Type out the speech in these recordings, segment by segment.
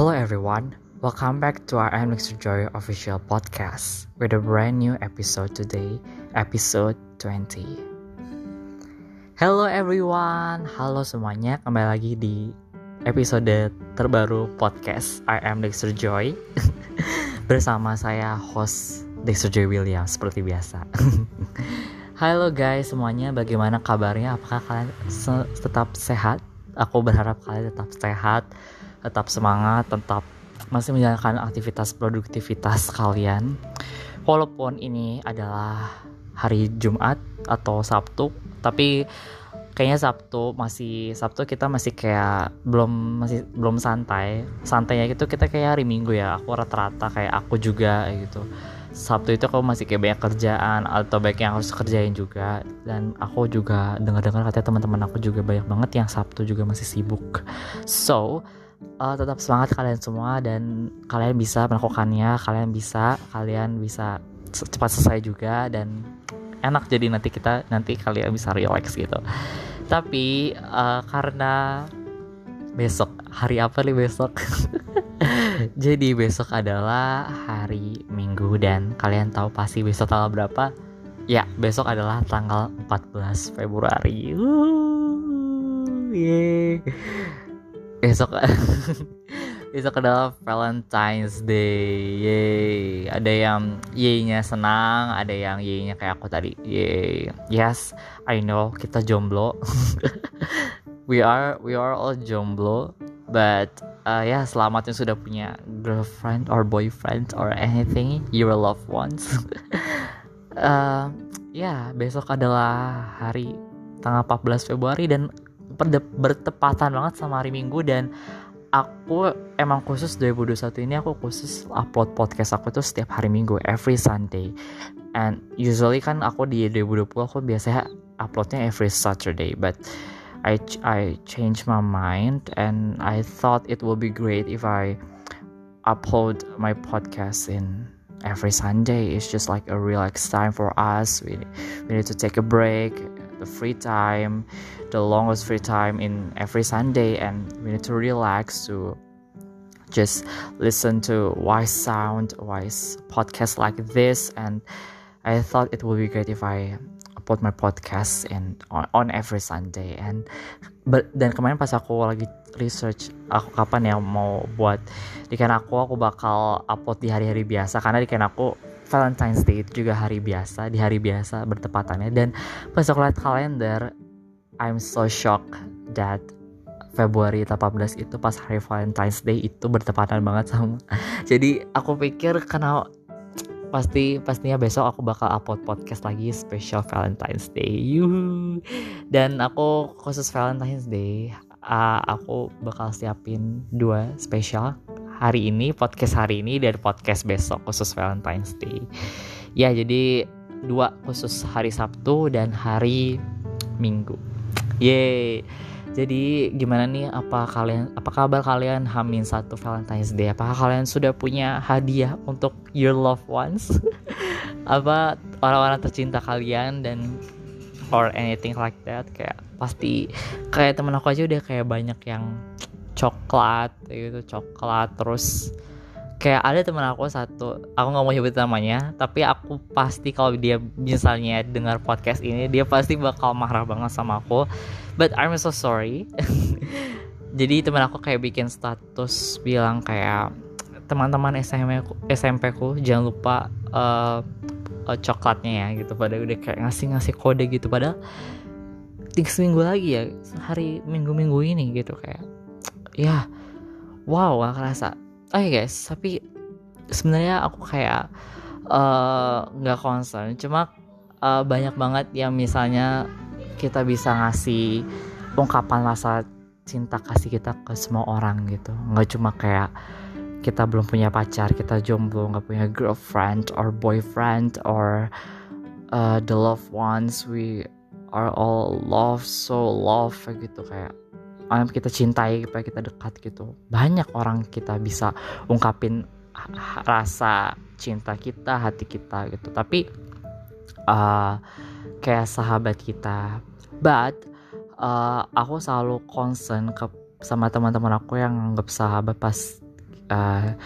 Hello everyone, welcome back to our Mixer Joy official podcast with a brand new episode today, episode 20. Hello everyone, halo semuanya, kembali lagi di episode terbaru podcast I Am Dexter Joy bersama saya host Dexter Joy Williams seperti biasa. Halo guys semuanya, bagaimana kabarnya? Apakah kalian tetap sehat? Aku berharap kalian tetap sehat, tetap semangat, tetap masih menjalankan aktivitas produktivitas kalian. Walaupun ini adalah hari Jumat atau Sabtu, tapi kayaknya Sabtu masih Sabtu kita masih kayak belum masih belum santai. Santainya gitu kita kayak hari Minggu ya. Aku rata-rata kayak aku juga gitu. Sabtu itu aku masih kayak banyak kerjaan atau baik yang harus kerjain juga dan aku juga dengar-dengar katanya teman-teman aku juga banyak banget yang Sabtu juga masih sibuk so uh, tetap semangat kalian semua dan kalian bisa melakukannya kalian bisa kalian bisa cepat selesai juga dan enak jadi nanti kita nanti kalian bisa relax gitu. Tapi uh, karena besok hari apa nih besok? Jadi besok adalah hari Minggu dan kalian tahu pasti besok tanggal berapa? Ya besok adalah tanggal 14 Februari. Yeah. Besok besok adalah Valentine's Day Yeay. Ada yang yay-nya senang, ada yang yay-nya kayak aku tadi. Yeay. Yes, I know kita jomblo. we are we are all jomblo, but uh, ya selamat yang sudah punya girlfriend or boyfriend or anything, your loved ones. uh, ya, besok adalah hari tanggal 14 Februari dan bertepatan banget sama hari Minggu dan aku emang khusus 2021 ini aku khusus upload podcast aku tuh setiap hari minggu every Sunday. And usually kan aku di 2020 aku biasanya uploadnya every Saturday but I I changed my mind and I thought it would be great if I upload my podcast in every Sunday. It's just like a relaxed time for us. We, we need to take a break the free time the longest free time in every Sunday and we need to relax to just listen to wise sound, wise podcast like this. And I thought it would be great if I upload my podcast in on, on every Sunday. And but dan kemarin pas aku lagi research aku kapan ya mau buat di kan aku aku bakal upload di hari-hari biasa. Karena di kan aku Valentine's Day itu juga hari biasa di hari biasa bertepatannya. Dan pas aku lihat kalender I'm so shocked that Februari 18 itu pas hari Valentine's Day itu bertepatan banget sama. Jadi aku pikir karena pasti pastinya besok aku bakal upload podcast lagi special Valentine's Day. Yuhu. dan aku khusus Valentine's Day uh, aku bakal siapin dua special hari ini podcast hari ini dan podcast besok khusus Valentine's Day ya jadi dua khusus hari Sabtu dan hari Minggu Yeay. Jadi gimana nih apa kalian apa kabar kalian Hamin satu Valentine's Day? Apakah kalian sudah punya hadiah untuk your loved ones? apa orang-orang tercinta kalian dan or anything like that kayak pasti kayak temen aku aja udah kayak banyak yang coklat gitu coklat. Terus kayak ada teman aku satu aku nggak mau nyebut namanya tapi aku pasti kalau dia misalnya dengar podcast ini dia pasti bakal marah banget sama aku. But I'm so sorry. Jadi teman aku kayak bikin status bilang kayak teman-teman SMP ku, SMP ku jangan lupa uh, uh, coklatnya ya gitu. Pada udah kayak ngasih-ngasih kode gitu. Pada tiga seminggu lagi ya hari minggu-minggu ini gitu kayak ya wow gak kerasa. Oh ya guys tapi sebenarnya aku kayak eh, nggak uh, concern. Cuma uh, banyak banget yang misalnya kita bisa ngasih ungkapan rasa cinta kasih kita ke semua orang gitu. Nggak cuma kayak kita belum punya pacar kita jomblo nggak punya girlfriend or boyfriend or uh, the loved ones. We are all love so love gitu kayak orang yang kita cintai supaya kita dekat gitu. Banyak orang kita bisa ungkapin rasa cinta kita hati kita gitu. Tapi uh, kayak sahabat kita. But uh, aku selalu concern ke sama teman-teman aku yang anggap sahabat pas uh,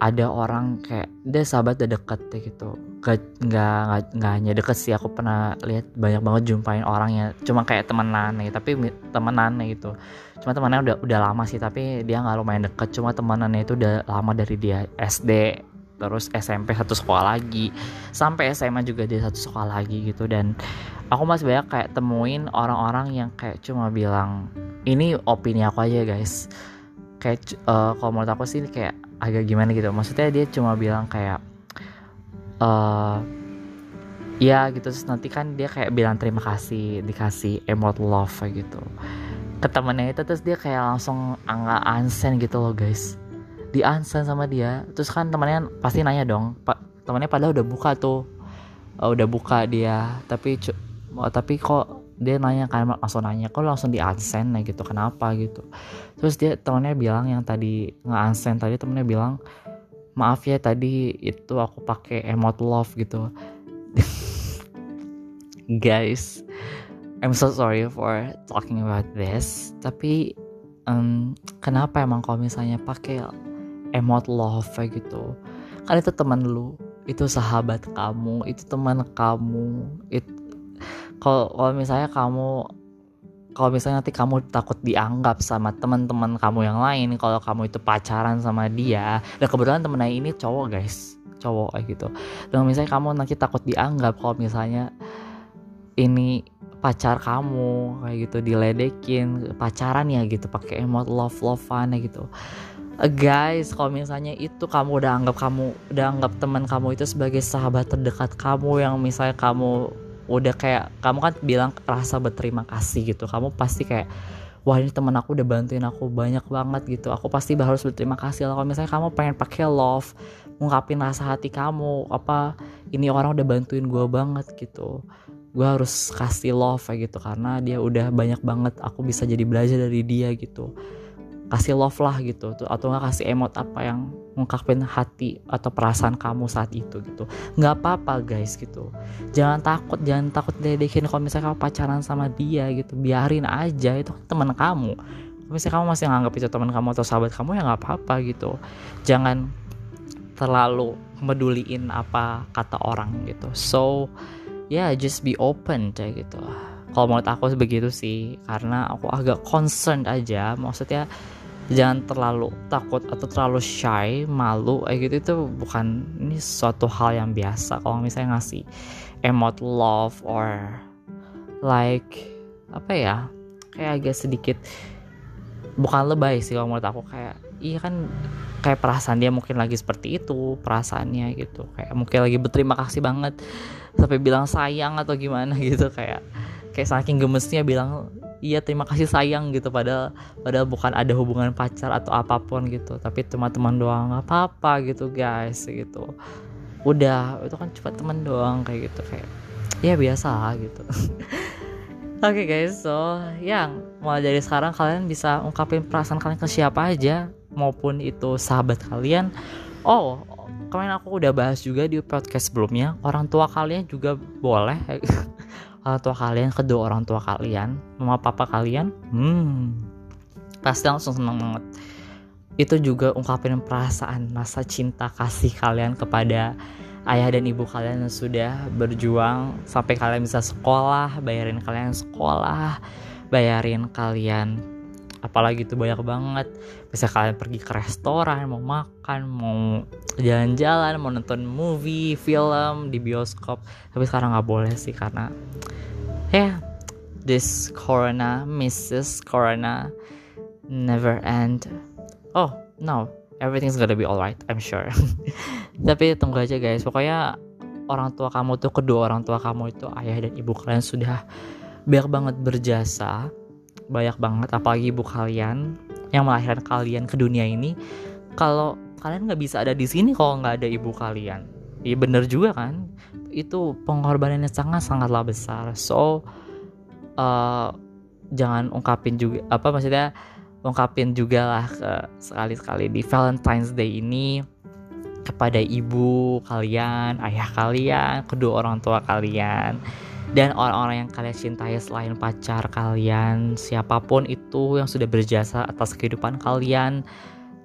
ada orang kayak dia sahabat udah deket gitu nggak nggak hanya deket sih. Aku pernah lihat banyak banget jumpain orang yang cuma kayak temenan nih tapi temenan gitu. Cuma temenannya udah udah lama sih tapi dia nggak lumayan deket. Cuma temenannya itu udah lama dari dia SD terus SMP satu sekolah lagi. Sampai SMA juga dia satu sekolah lagi gitu. Dan aku masih banyak kayak temuin orang-orang yang kayak cuma bilang ini opini aku aja guys. Kayak uh, kalau menurut aku sih kayak agak gimana gitu. Maksudnya dia cuma bilang kayak uh, ya gitu terus nanti kan dia kayak bilang terima kasih dikasih emote love gitu. Ke temennya itu terus dia kayak langsung angga ansen gitu loh guys. Di ansen sama dia. Terus kan temennya pasti nanya dong pak temennya padahal udah buka tuh. Uh, udah buka dia. Tapi oh, tapi kok dia nanya kan langsung nanya kok langsung di unsend ya? gitu kenapa? gitu. Terus dia temennya bilang yang tadi nggak unsend tadi temennya bilang maaf ya tadi itu aku pakai emot love gitu. Guys I'm so sorry for talking about this. Tapi um, kenapa emang kalau misalnya pakai emot love gitu? Kan itu teman lu itu sahabat kamu itu teman kamu itu kalau misalnya kamu kalau misalnya nanti kamu takut dianggap sama teman-teman kamu yang lain kalau kamu itu pacaran sama dia dan kebetulan temennya ini cowok guys. Cowok kayak gitu. Dan misalnya kamu nanti takut dianggap kalau misalnya ini pacar kamu kayak gitu diledekin pacaran ya gitu pakai emot love love fun gitu. Uh, guys kalau misalnya itu kamu udah anggap kamu udah anggap teman kamu itu sebagai sahabat terdekat kamu yang misalnya kamu udah kayak kamu kan bilang rasa berterima kasih gitu. Kamu pasti kayak wah ini teman aku udah bantuin aku banyak banget gitu. Aku pasti harus berterima kasih lah. Kalau misalnya kamu pengen pakai love ngungkapin rasa hati kamu apa ini orang udah bantuin gue banget gitu. Gue harus kasih love kayak gitu karena dia udah banyak banget aku bisa jadi belajar dari dia gitu kasih love lah gitu tuh atau nggak kasih emot apa yang ngungkapin hati atau perasaan kamu saat itu gitu. Nggak apa-apa guys gitu. Jangan takut jangan takut dedekin kalau misalnya kamu pacaran sama dia gitu. Biarin aja itu teman kamu. Kalau misalnya kamu masih nganggap itu teman kamu atau sahabat kamu ya nggak apa-apa gitu. Jangan terlalu meduliin apa kata orang gitu. So ya yeah, just be open kayak gitu. Kalau menurut aku begitu sih karena aku agak concerned aja. Maksudnya jangan terlalu takut atau terlalu shy malu kayak gitu. Itu bukan ini suatu hal yang biasa. Kalau misalnya ngasih emot love or like apa ya kayak agak sedikit bukan lebay sih kalau menurut aku. Kayak iya kan kayak perasaan dia mungkin lagi seperti itu perasaannya gitu. Kayak mungkin lagi berterima kasih banget sampai bilang sayang atau gimana gitu. Kayak kayak saking gemesnya bilang iya terima kasih sayang gitu. Padahal padahal bukan ada hubungan pacar atau apa pun gitu. Tapi cuma teman doang nggak apa-apa gitu guys gitu. Udah itu kan cuma teman doang kayak gitu. Kayak ya biasa gitu. Oke okay guys so yang mulai dari sekarang kalian bisa ungkapin perasaan kalian ke siapa aja maupun itu sahabat kalian. Oh kemarin aku udah bahas juga di podcast sebelumnya orang tua kalian juga boleh orang tua kalian kedua orang tua kalian mama papa kalian? Hmm. Pasti langsung seneng banget. Itu juga ungkapin perasaan rasa cinta kasih kalian kepada ayah dan ibu kalian yang sudah berjuang sampai kalian bisa sekolah bayarin kalian sekolah bayarin kalian apalagi itu banyak banget bisa kalian pergi ke restoran mau makan mau jalan-jalan mau nonton movie film di bioskop tapi sekarang nggak boleh sih karena yeah, this corona, Mrs. Corona, never end. Oh no, everything's gonna be alright, I'm sure. Tapi tunggu aja guys, pokoknya orang tua kamu tuh kedua orang tua kamu itu ayah dan ibu kalian sudah banyak banget berjasa, banyak banget apalagi ibu kalian yang melahirkan kalian ke dunia ini. Kalau kalian nggak bisa ada di sini kalau nggak ada ibu kalian, iya bener juga kan? itu pengorbanannya sangat sangatlah besar so uh, jangan ungkapin juga apa maksudnya ungkapin juga lah ke sekali-sekali di Valentine's Day ini kepada ibu kalian, ayah kalian, kedua orang tua kalian, dan orang-orang yang kalian cintai selain pacar kalian, siapa pun itu yang sudah berjasa atas kehidupan kalian,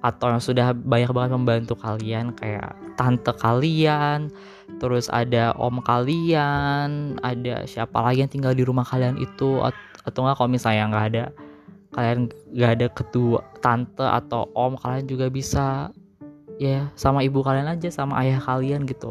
atau yang sudah banyak banget membantu kalian kayak tante kalian terus ada om kalian ada siapa lagi yang tinggal di rumah kalian itu atau enggak kalau misalnya nggak ada kalian nggak ada ketua tante atau om kalian juga bisa ya sama ibu kalian aja sama ayah kalian gitu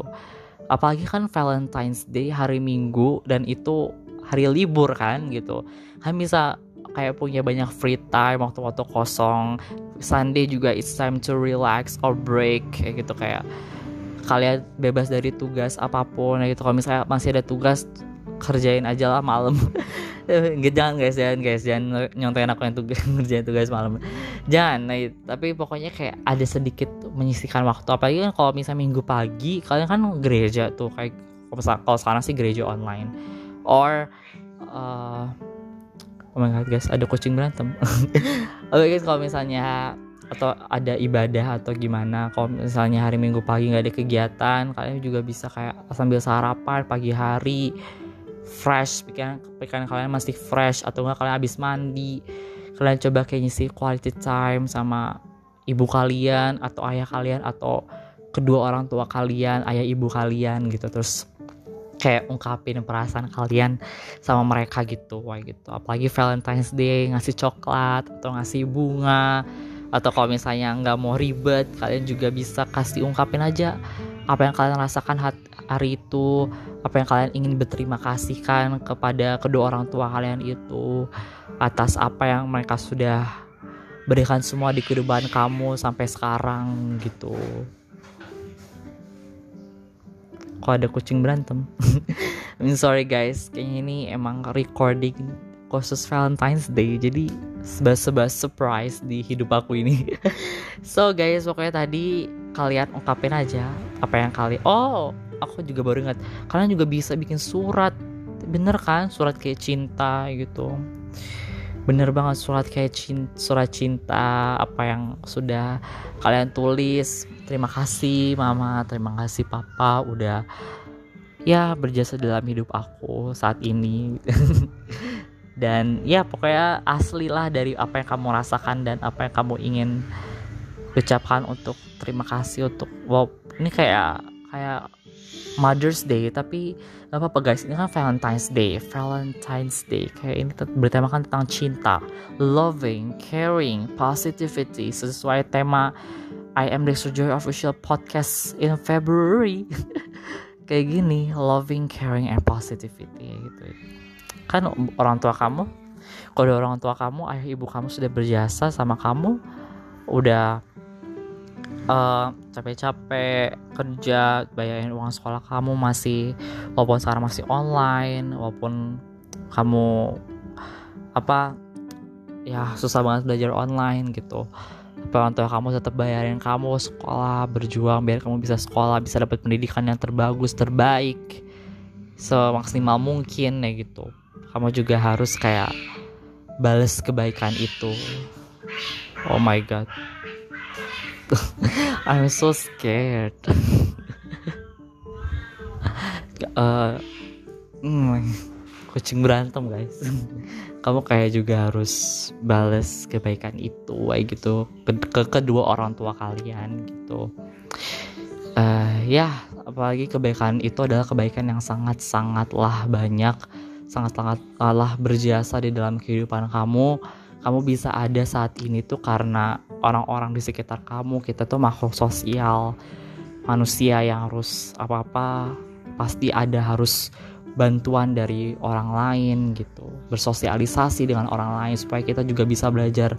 apalagi kan Valentine's Day hari Minggu dan itu hari libur kan gitu. Kan bisa kayak punya banyak free time waktu-waktu kosong. Sunday juga it's time to relax or break kayak gitu. Kayak kalian bebas dari tugas apa pun gitu. Kalau misalnya masih ada tugas kerjain aja lah malam. Nggak, jangan guys jangan guys jangan nyontoin aku yang tugas ngerjain tugas malam. Jangan nah, tapi pokoknya kayak ada sedikit menyisihkan waktu. Apalagi kan kalau misalnya minggu pagi kalian kan gereja tuh kayak kalau sekarang sih gereja online. Or uh, oh my god guys ada kucing berantem. Oke okay, guys kalau misalnya atau ada ibadah atau gimana kalau misalnya hari minggu pagi nggak ada kegiatan kalian juga bisa kayak sambil sarapan pagi hari fresh pikiran pikiran kalian masih fresh atau enggak kalian habis mandi kalian coba kayak ngisi quality time sama ibu kalian atau ayah kalian atau kedua orang tua kalian ayah ibu kalian gitu. Terus kayak ungkapin perasaan kalian sama mereka gitu wah gitu. Apalagi Valentine's Day ngasih coklat atau ngasih bunga atau kalau misalnya nggak mau ribet kalian juga bisa kasih ungkapin aja apa yang kalian rasakan hari itu apa yang kalian ingin berterima kasihkan kepada kedua orang tua kalian itu atas apa yang mereka sudah berikan semua di kehidupan kamu sampai sekarang gitu. Kok ada kucing berantem? I mean, sorry guys. Kayaknya ini emang recording khusus Valentine's Day jadi sebab-sebab surprise di hidup aku ini. So guys pokoknya tadi kalian ungkapin aja apa yang kalian oh aku juga baru ingat. Kalian juga bisa bikin surat. Bener kan? Surat kayak cinta gitu. Bener banget surat kayak cinta, surat cinta apa yang sudah kalian tulis. Terima kasih mama. Terima kasih papa. Udah ya berjasa dalam hidup aku saat ini. Dan ya pokoknya asli lah dari apa yang kamu rasakan dan apa yang kamu ingin ucapkan untuk terima kasih untuk wow ini kayak kayak Mother's Day tapi apa apa guys. Ini kan Valentine's Day Valentine's Day. Kayak ini bertemakan tentang cinta. Loving caring positivity sesuai tema I am Dexter Joy official podcast in February. Kayak gini loving caring and positivity gitu. Kan orang tua kamu kalau orang tua kamu ayah ibu kamu sudah berjasa sama kamu udah uh, capek-capek kerja bayarin uang sekolah kamu masih walaupun sekarang masih online walaupun kamu apa ya susah banget belajar online gitu. Tapi orang tua kamu tetap bayarin kamu sekolah berjuang biar kamu bisa sekolah bisa dapat pendidikan yang terbagus terbaik. Semaksimal mungkin ya gitu. Kamu juga harus kayak bales kebaikan itu. Oh my god I'm so scared. uh, kucing berantem guys. Kamu kayak juga harus bales kebaikan itu, kayak gitu ke, ke kedua orang tua kalian gitu. Uh, ya, apalagi kebaikan itu adalah kebaikan yang sangat sangatlah banyak, sangat sangatlah berjasa di dalam kehidupan kamu. Kamu bisa ada saat ini tuh karena orang-orang di sekitar kamu kita tuh makhluk sosial manusia yang harus apa-apa pasti ada harus bantuan dari orang lain gitu. Bersosialisasi dengan orang lain supaya kita juga bisa belajar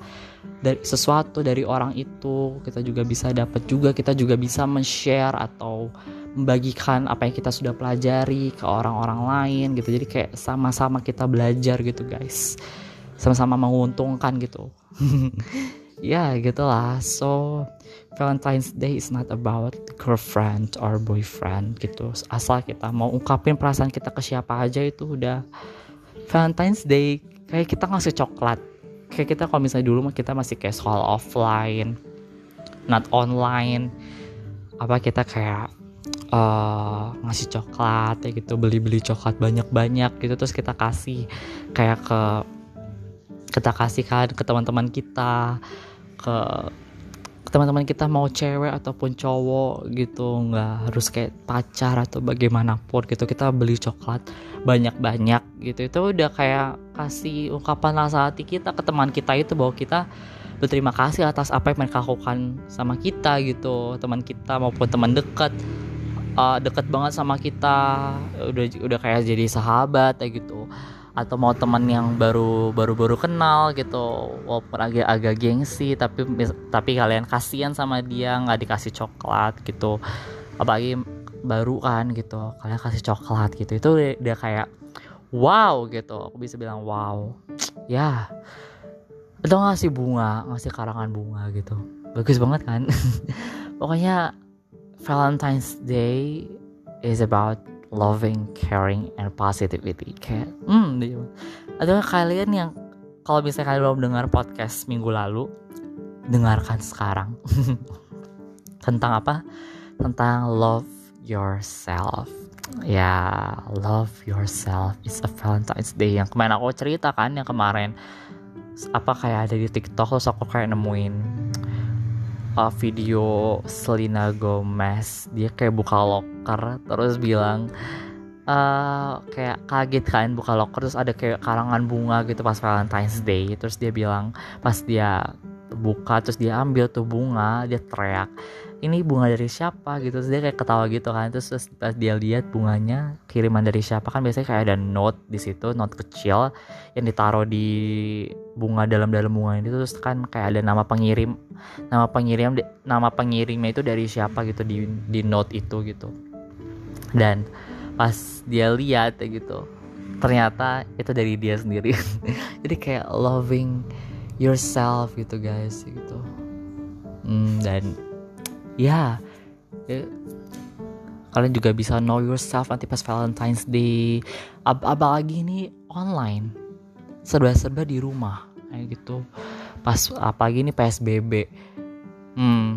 dari sesuatu dari orang itu. Kita juga bisa dapat juga kita juga bisa men-share atau membagikan apa yang kita sudah pelajari ke orang-orang lain gitu. Jadi kayak sama-sama kita belajar gitu guys sama-sama menguntungkan gitu. Ya gitulah. So Valentine's Day is not about girlfriend or boyfriend gitu. Asal kita mau ungkapin perasaan kita ke siapa aja itu udah. Valentine's Day kayak kita ngasih coklat. Kayak kita kalau misalnya dulu kita masih kayak sekolah offline not online. Apa kita kayak uh, ngasih coklat ya gitu beli-beli coklat banyak-banyak gitu terus kita kasih kayak ke kita kasihkan ke teman-teman kita ke teman-teman kita mau cewek ataupun cowok gitu nggak harus kayak pacar atau bagaimanapun gitu. Kita beli coklat banyak-banyak gitu. Itu udah kayak kasih ungkapan rasa hati kita ke teman kita itu bahwa kita berterima kasih atas apa yang mereka lakukan sama kita gitu. Teman kita maupun teman dekat uh, dekat banget sama kita udah udah kayak jadi sahabat kayak gitu atau mau teman yang baru baru baru kenal gitu. Walaupun agak agak gengsi tapi tapi kalian kasihan sama dia nggak dikasih coklat gitu. Apalagi baru kan gitu kalian kasih coklat gitu. Itu dia kayak wow gitu. Aku bisa bilang wow. Ya. Atau ngasih bunga ngasih karangan bunga gitu. Bagus banget kan? Pokoknya Valentine's Day is about loving, caring, and positivity. Kayak, hmm, atau kalian yang kalau misalnya kalian belum dengar podcast minggu lalu, dengarkan sekarang. Tentang apa? Tentang love yourself. Ya, love yourself is a Valentine's Day yang kemarin aku ceritakan yang kemarin apa kayak ada di TikTok terus aku kayak nemuin uh, video Selena Gomez dia kayak buka locker terus bilang uh, kayak kaget kan buka locker terus ada kayak karangan bunga gitu pas Valentine's Day terus dia bilang pas dia buka terus dia ambil tuh bunga dia teriak ini bunga dari siapa? Gitu. Terus dia kayak ketawa gitu kan. Terus, terus pas dia lihat bunganya kiriman dari siapa kan biasanya kayak ada note di situ note kecil yang ditaruh di bunga dalam dalam bunga ini. Terus kan kayak ada nama pengirim nama pengirim nama pengirimnya itu dari siapa gitu di di note itu gitu. Dan pas dia lihat gitu ternyata itu dari dia sendiri. Jadi kayak loving yourself gitu guys gitu. Hmm, dan ya, ya. Kalian juga bisa know yourself nanti pas Valentine's Day. Ab apalagi ini online. Serba-serba di rumah kayak gitu. Pas apalagi ini PSBB hmm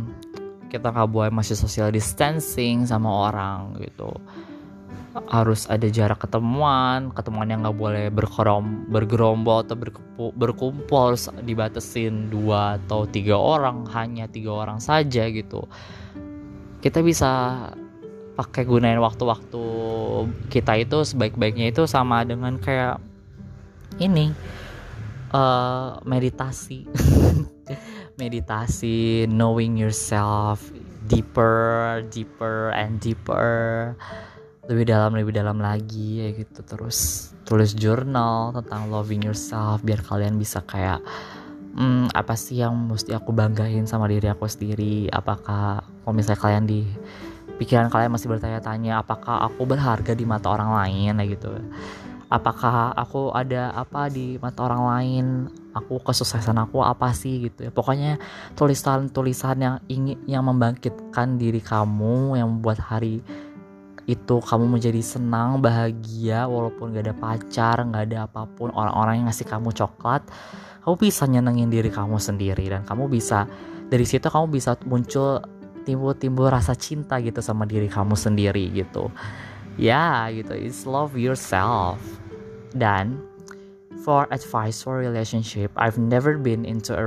kita nggak boleh masih social distancing sama orang gitu harus ada jarak ketemuan ketemuan yang nggak boleh berkerom bergerombol atau berkumpul, berkumpul harus dibatesin dua atau tiga orang hanya tiga orang saja gitu. Kita bisa pakai gunain waktu-waktu kita itu sebaik-baiknya itu sama dengan kayak ini uh, meditasi. Meditasi knowing yourself deeper deeper and deeper lebih dalam lebih dalam lagi ya gitu. Terus tulis jurnal tentang loving yourself biar kalian bisa kayak hmm, apa sih yang mesti aku banggain sama diri aku sendiri? Apakah kalau misalnya kalian di pikiran kalian masih bertanya-tanya apakah aku berharga di mata orang lain? Ya gitu. Apakah aku ada apa di mata orang lain? Aku kesuksesan aku apa sih? Gitu ya. Pokoknya tulisan-tulisan yang ingin yang membangkitkan diri kamu yang membuat hari itu kamu menjadi senang bahagia walaupun gak ada pacar gak ada apa pun orang-orang yang ngasih kamu coklat kamu bisa nyenengin diri kamu sendiri. Dan kamu bisa dari situ kamu bisa muncul timbul-timbul rasa cinta gitu sama diri kamu sendiri gitu. Ya gitu. It's love yourself. Dan for advice for relationship I've never been into a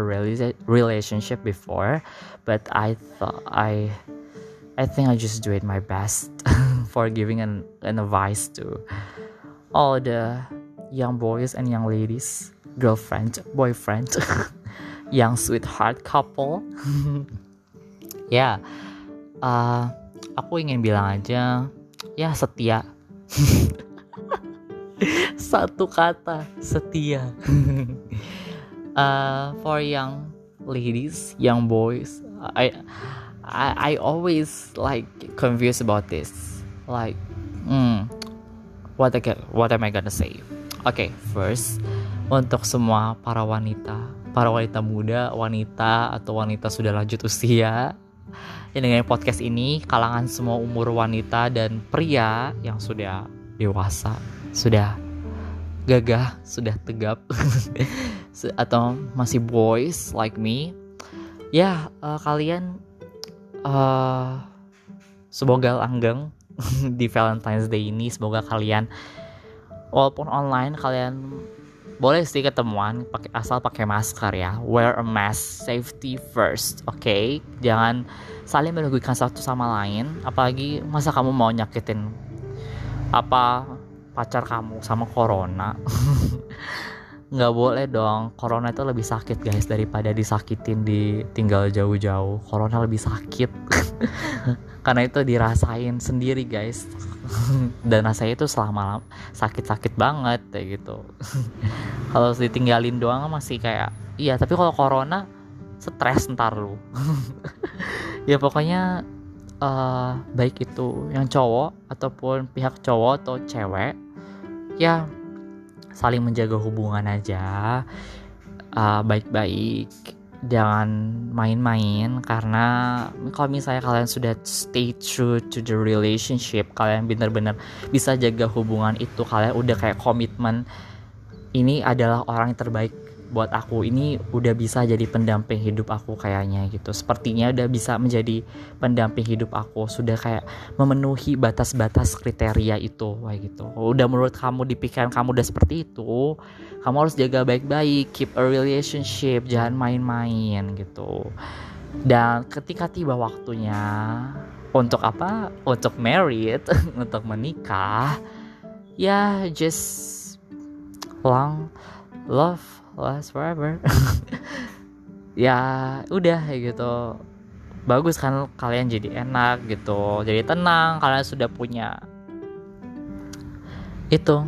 relationship before but I thought I I think I just do it my best for giving an, an advice to all the young boys and young ladies, girlfriend, boyfriend, young sweetheart couple. ya, yeah, uh, aku ingin bilang aja, ya setia. Satu kata, setia. uh, for young ladies, young boys, I, I, I always like confused about this like hmm what I get, what am I gonna say? Oke okay, first untuk semua para wanita para wanita muda wanita atau wanita sudah lanjut usia yang dengan podcast ini kalangan semua umur wanita dan pria yang sudah dewasa sudah gagah sudah tegap atau masih boys like me ya uh, kalian uh, semoga langgeng di Valentine's Day ini semoga kalian walaupun online kalian boleh sih ketemuan pakai asal pakai masker ya wear a mask safety first oke okay? jangan saling merugikan satu sama lain apalagi masa kamu mau nyakitin apa pacar kamu sama corona nggak boleh dong corona itu lebih sakit guys daripada disakitin di tinggal jauh-jauh. Corona lebih sakit. Karena itu dirasain sendiri guys. Dan rasanya itu selama sakit-sakit banget kayak gitu. Kalau ditinggalin doang masih kayak iya tapi kalau corona stres ntar lu. Ya pokoknya uh, baik itu yang cowok ataupun pihak cowok atau cewek ya saling menjaga hubungan aja uh, baik-baik jangan main-main karena kalau misalnya kalian sudah stay true to the relationship kalian benar-benar bisa jaga hubungan itu kalian udah kayak komitmen ini adalah orang yang terbaik buat aku ini udah bisa jadi pendamping hidup aku kayaknya gitu. Sepertinya udah bisa menjadi pendamping hidup aku sudah kayak memenuhi batas-batas kriteria itu kayak gitu. Udah menurut kamu di pikiran kamu udah seperti itu kamu harus jaga baik-baik keep a relationship jangan main-main gitu. Dan ketika tiba waktunya untuk apa? Untuk married untuk menikah ya just long love last forever. Ya udah kayak gitu. Bagus kan kalian jadi enak gitu jadi tenang kalian sudah punya itu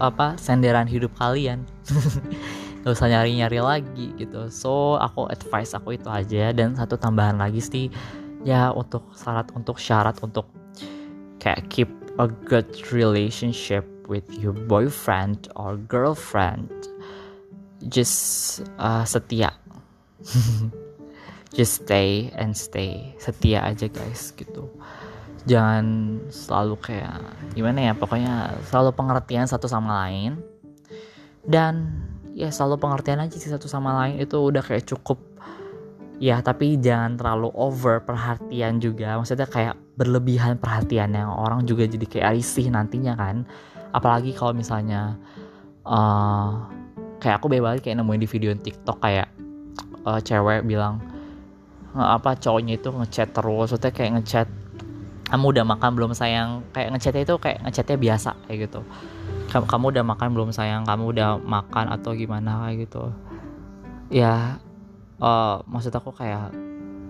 apa senderan hidup kalian. Gak usah nyari-nyari lagi gitu. So aku advice aku itu aja dan satu tambahan lagi sih ya untuk syarat untuk syarat untuk kayak keep a good relationship with your boyfriend or girlfriend just uh, setia. Just stay and stay. Setia aja guys gitu. Jangan selalu kayak gimana ya pokoknya selalu pengertian satu sama lain. Dan ya selalu pengertian aja sih satu sama lain. Itu udah kayak cukup ya tapi jangan terlalu over perhatian juga. Maksudnya kayak berlebihan perhatian yang orang juga jadi kayak risih nantinya kan. Apalagi kalau misalnya uh, kayak aku bebas kayak nemuin di video TikTok kayak uh, cewek bilang apa cowoknya itu ngechat terus maksudnya kayak ngechat kamu udah makan belum sayang? Kayak ngechatnya itu kayak ngechatnya biasa kayak gitu. Kamu, kamu udah makan belum sayang? Kamu udah makan atau gimana? Kayak gitu. Ya uh, maksud aku kayak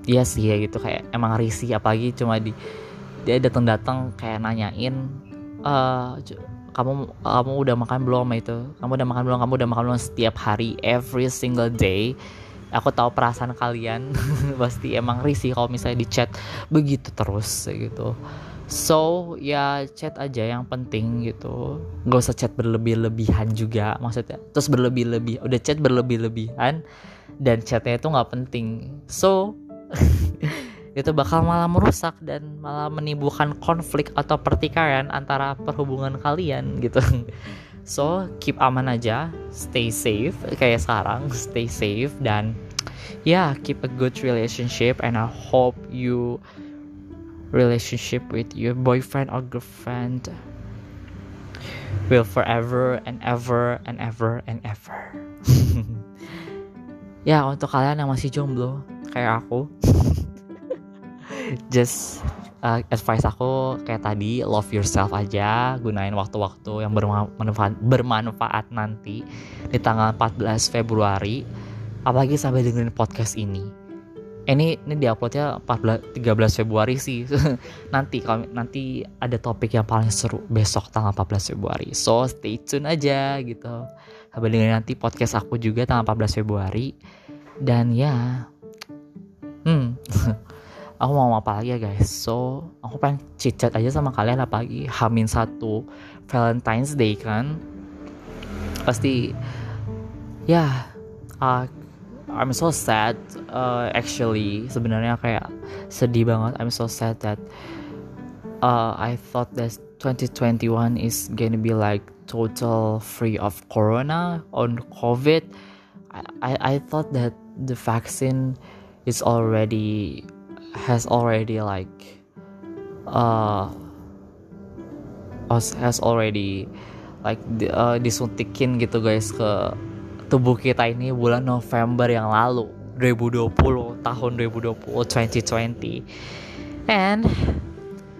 iya sih ya gitu. Kayak emang risih apalagi cuma di dia datang datang kayak nanyain uh, kamu kamu udah makan belum itu? Kamu udah makan belum? Kamu udah makan belum setiap hari every single day? Aku tahu perasaan kalian. Pasti emang risih kalau misalnya di chat begitu terus gitu. So ya chat aja yang penting gitu. Nggak usah chat berlebih-lebihan juga maksudnya. Terus berlebih-lebih udah chat berlebih-lebihan dan chatnya itu nggak penting. So itu bakal malah merusak dan malah menimbulkan konflik atau pertikaian antara perhubungan kalian gitu. So keep aman aja, stay safe kayak sekarang, stay safe dan ya yeah, keep a good relationship and I hope you relationship with your boyfriend or girlfriend will forever and ever and ever and ever. ya untuk kalian yang masih jomblo kayak aku just uh, advice aku kayak tadi love yourself aja gunain waktu-waktu yang bermanfaat, bermanfaat nanti di tanggal 14 Februari apalagi sampai dengerin podcast ini. Ini ini diuploadnya 14 13 Februari sih. Nanti kalau nanti ada topik yang paling seru besok tanggal 14 Februari. So stay tune aja gitu. Sampai dengerin nanti podcast aku juga tanggal 14 Februari. Dan ya hmm aku mau apa lagi ya guys? So aku pengen cicat aja sama kalian apalagi hamin satu Valentine's Day kan? Pasti ya yeah, uh, I'm so sad uh, actually. Sebenarnya kayak sedih banget. I'm so sad that uh, I thought that 2021 is gonna be like total free of corona on COVID. I, I, I thought that the vaccine is already has already like uh has already like uh, disuntikin gitu guys ke tubuh kita ini bulan November yang lalu 2020 tahun 2020 2020 and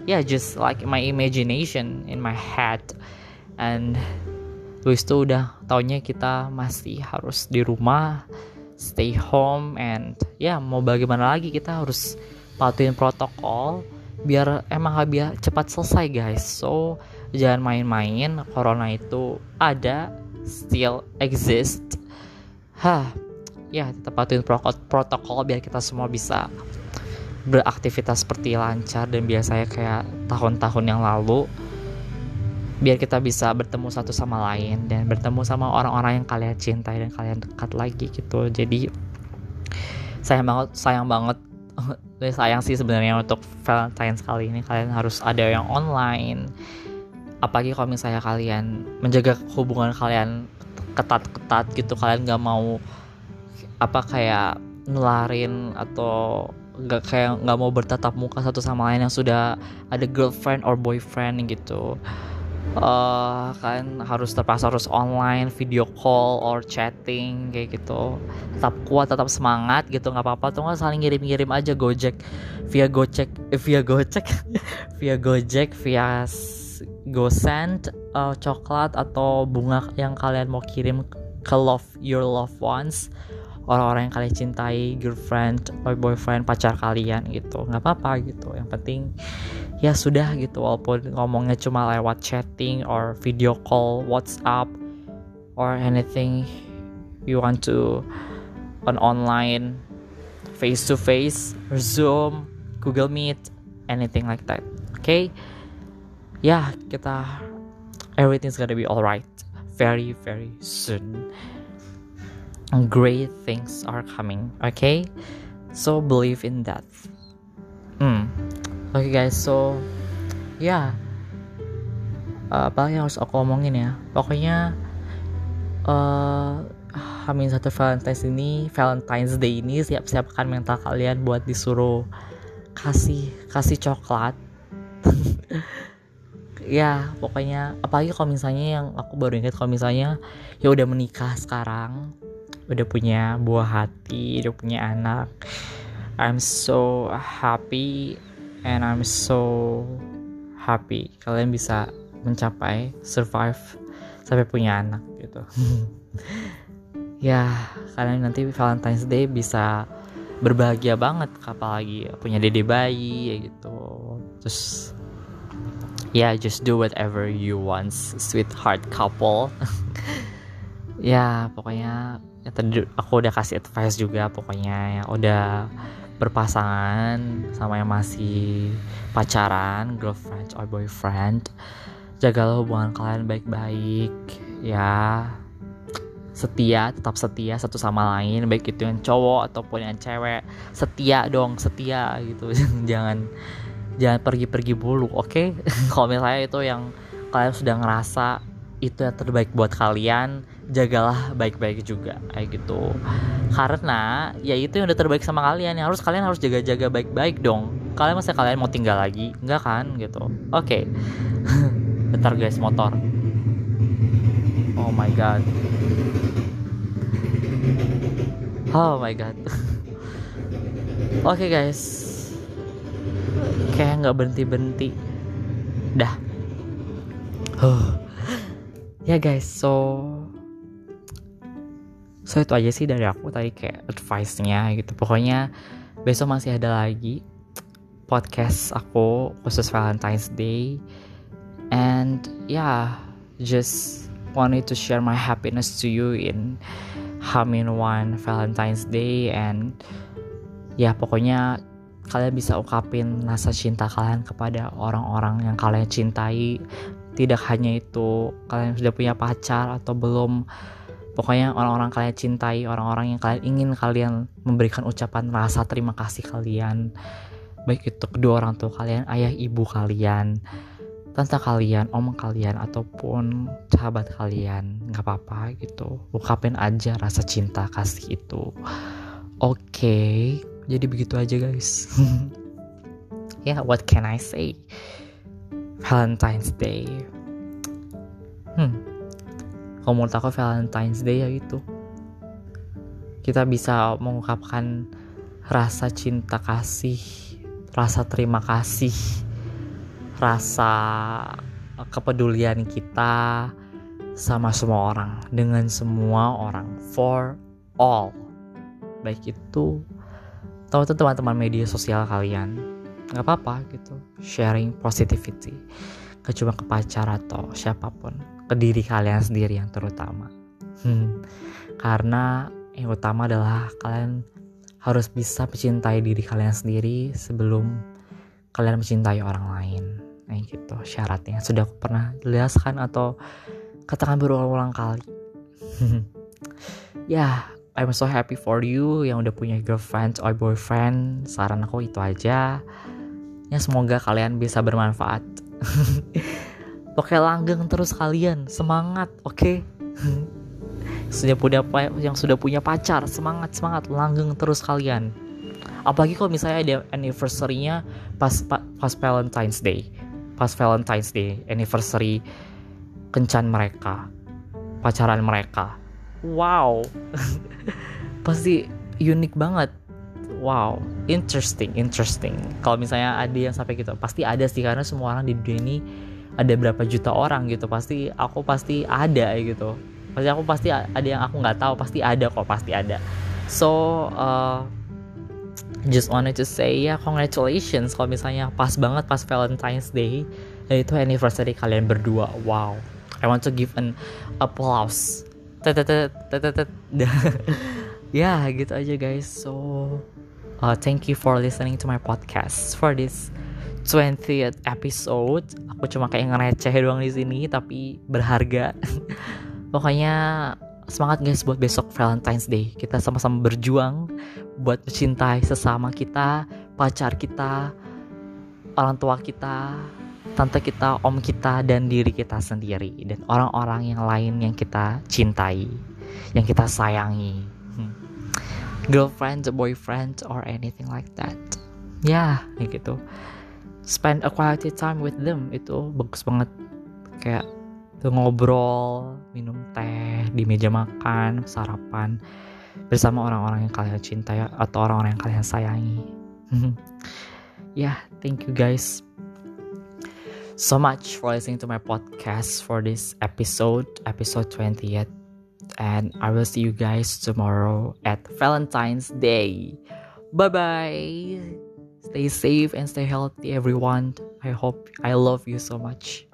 yeah just like my imagination in my head. And Luis tuh udah taunya kita masih harus di rumah stay home and ya yeah, mau bagaimana lagi kita harus patuhin protokol biar emang biar cepat selesai guys. So jangan main-main corona itu ada still exist. Hah ya tetap patuhin protokol biar kita semua bisa beraktivitas seperti lancar dan biasanya kayak tahun-tahun yang lalu. Biar kita bisa bertemu satu sama lain dan bertemu sama orang-orang yang kalian cintai dan kalian dekat lagi gitu. Jadi sayang banget sayang banget sayang sih sebenarnya untuk Valentine kali ini. Kalian harus ada yang online. Apalagi kalau misalnya kalian menjaga hubungan kalian ketat-ketat gitu. Kalian nggak mau apa kayak nularin atau nggak kayak nggak mau bertatap muka satu sama lain yang sudah ada girlfriend or boyfriend gitu uh, kan harus terpaksa harus online video call or chatting kayak gitu. Tetap kuat tetap semangat gitu nggak apa-apa. Tuh nggak saling ngirim-ngirim aja gojek via gojek eh, via gojek via gojek via gosend uh, coklat atau bunga yang kalian mau kirim ke love your loved ones orang-orang yang kalian cintai girlfriend or boyfriend pacar kalian gitu. Nggak apa-apa gitu. Yang penting ya sudah gitu. Walaupun ngomongnya cuma lewat chatting or video call WhatsApp or anything you want to on online face to face Zoom Google Meet anything like that. Okay? Ya yeah, kita everything's gonna be alright. Very very soon great things are coming okay? So believe in that. Hmm. Okay guys so ya. Yeah. apa yang harus aku omongin ya? Pokoknya uh, Hamin satu Valentine's ini Valentine's Day ini siap-siapkan mental kalian buat disuruh kasih kasih coklat. Ya pokoknya apalagi kalau misalnya yang aku baru ingat kalau misalnya ya udah menikah sekarang udah punya buah hati udah punya anak. I'm so happy and I'm so happy kalian bisa mencapai survive sampai punya anak gitu. Ya kalian nanti Valentine's Day bisa berbahagia banget apalagi punya dede bayi ya gitu. Terus ya yeah, just do whatever you want sweetheart couple ya pokoknya ya tadi aku udah kasih advice juga pokoknya yang udah berpasangan sama yang masih pacaran girlfriend or boyfriend jagalah hubungan kalian baik-baik ya. Setia tetap setia satu sama lain baik itu yang cowok ataupun yang cewek. Setia dong setia gitu. Jangan jangan pergi-pergi bulu oke? Okay? kalau misalnya itu yang kalian sudah ngerasa itu yang terbaik buat kalian jagalah baik-baik juga kayak gitu. Karena ya itu yang udah terbaik sama kalian yang harus kalian harus jaga-jaga baik-baik dong. Kalian masa kalian mau tinggal lagi? Enggak kan gitu. Oke. Okay. bentar guys motor. Oh my god. Oh my god. Oke okay, guys. Kayak nggak berhenti berhenti dah. Huh. ya guys so so itu aja sih dari aku tadi kayak advice-nya gitu. Pokoknya besok masih ada lagi podcast aku khusus Valentine's Day. And yeah just wanted to share my happiness to you in Hamin One Valentine's Day. And ya pokoknya kalian bisa ungkapin rasa cinta kalian kepada orang-orang yang kalian cintai. Tidak hanya itu kalian sudah punya pacar atau belum Pokoknya orang-orang kalian cintai, orang-orang yang kalian ingin kalian memberikan ucapan rasa terima kasih kalian. Baik itu kedua orang tua kalian, ayah ibu kalian, tante kalian, om kalian, ataupun sahabat kalian. Nggak apa-apa gitu. Ungkapin aja rasa cinta kasih itu. Oke, okay, jadi begitu aja guys. ya, yeah, what can I say? Valentine's Day. Hmm kalau menurut aku Valentine's Day ya itu kita bisa mengungkapkan rasa cinta kasih rasa terima kasih rasa kepedulian kita sama semua orang dengan semua orang for all. Baik itu atau teman-teman media sosial kalian nggak apa-apa gitu. Sharing positivity. Ke cuma ke pacar atau siapa pun ke diri kalian sendiri yang terutama. Hmm. karena yang utama adalah kalian harus bisa mencintai diri kalian sendiri sebelum kalian mencintai orang lain. Nah gitu. Syaratnya sudah aku pernah jelaskan atau katakan berulang-ulang kali. Ya yeah, I'm so happy for you yang udah punya girlfriend or boyfriend. Saran aku itu aja. Ya semoga kalian bisa bermanfaat Oke langgeng terus kalian. Semangat oke? Okay? sudah punya yang sudah punya pacar. Semangat semangat. Langgeng terus kalian. Apalagi kalau misalnya ada anniversary-nya pas pas Valentine's Day. Pas Valentine's Day anniversary kencan mereka. Pacaran mereka. Wow. Pasti unik banget. Wow. Interesting interesting. Kalau misalnya ada yang sampai gitu pasti ada sih. Karena semua orang di dunia ini ada berapa juta orang gitu pasti aku pasti ada gitu. Pasti aku pasti ada yang aku nggak tahu pasti ada kok pasti ada. So uh, just wanted to say ya yeah, congratulations kalau misalnya pas banget pas Valentine's Day itu anniversary kalian berdua. Wow. I want to give an applause. ya gitu aja guys. So uh, thank you for listening to my podcast for this 20th episode. Aku cuma kayak ngereceh doang di sini tapi berharga. Pokoknya semangat guys buat besok Valentine's Day. Kita sama-sama berjuang buat mencintai sesama kita, pacar kita, orang tua kita, tante kita, om kita, dan diri kita sendiri, dan orang-orang yang lain yang kita cintai, yang kita sayangi, hmm. girlfriend, boyfriend, or anything like that. Ya, yeah, gitu. Spend a quality time with them itu bagus banget. Kayak ngobrol, minum teh di meja makan, sarapan bersama orang-orang yang kalian cintai atau orang-orang yang kalian sayangi. ya, yeah, thank you guys so much for listening to my podcast for this episode, episode 20th. And I will see you guys tomorrow at Valentine's Day. Bye bye. Stay safe and stay healthy, everyone. I hope I love you so much.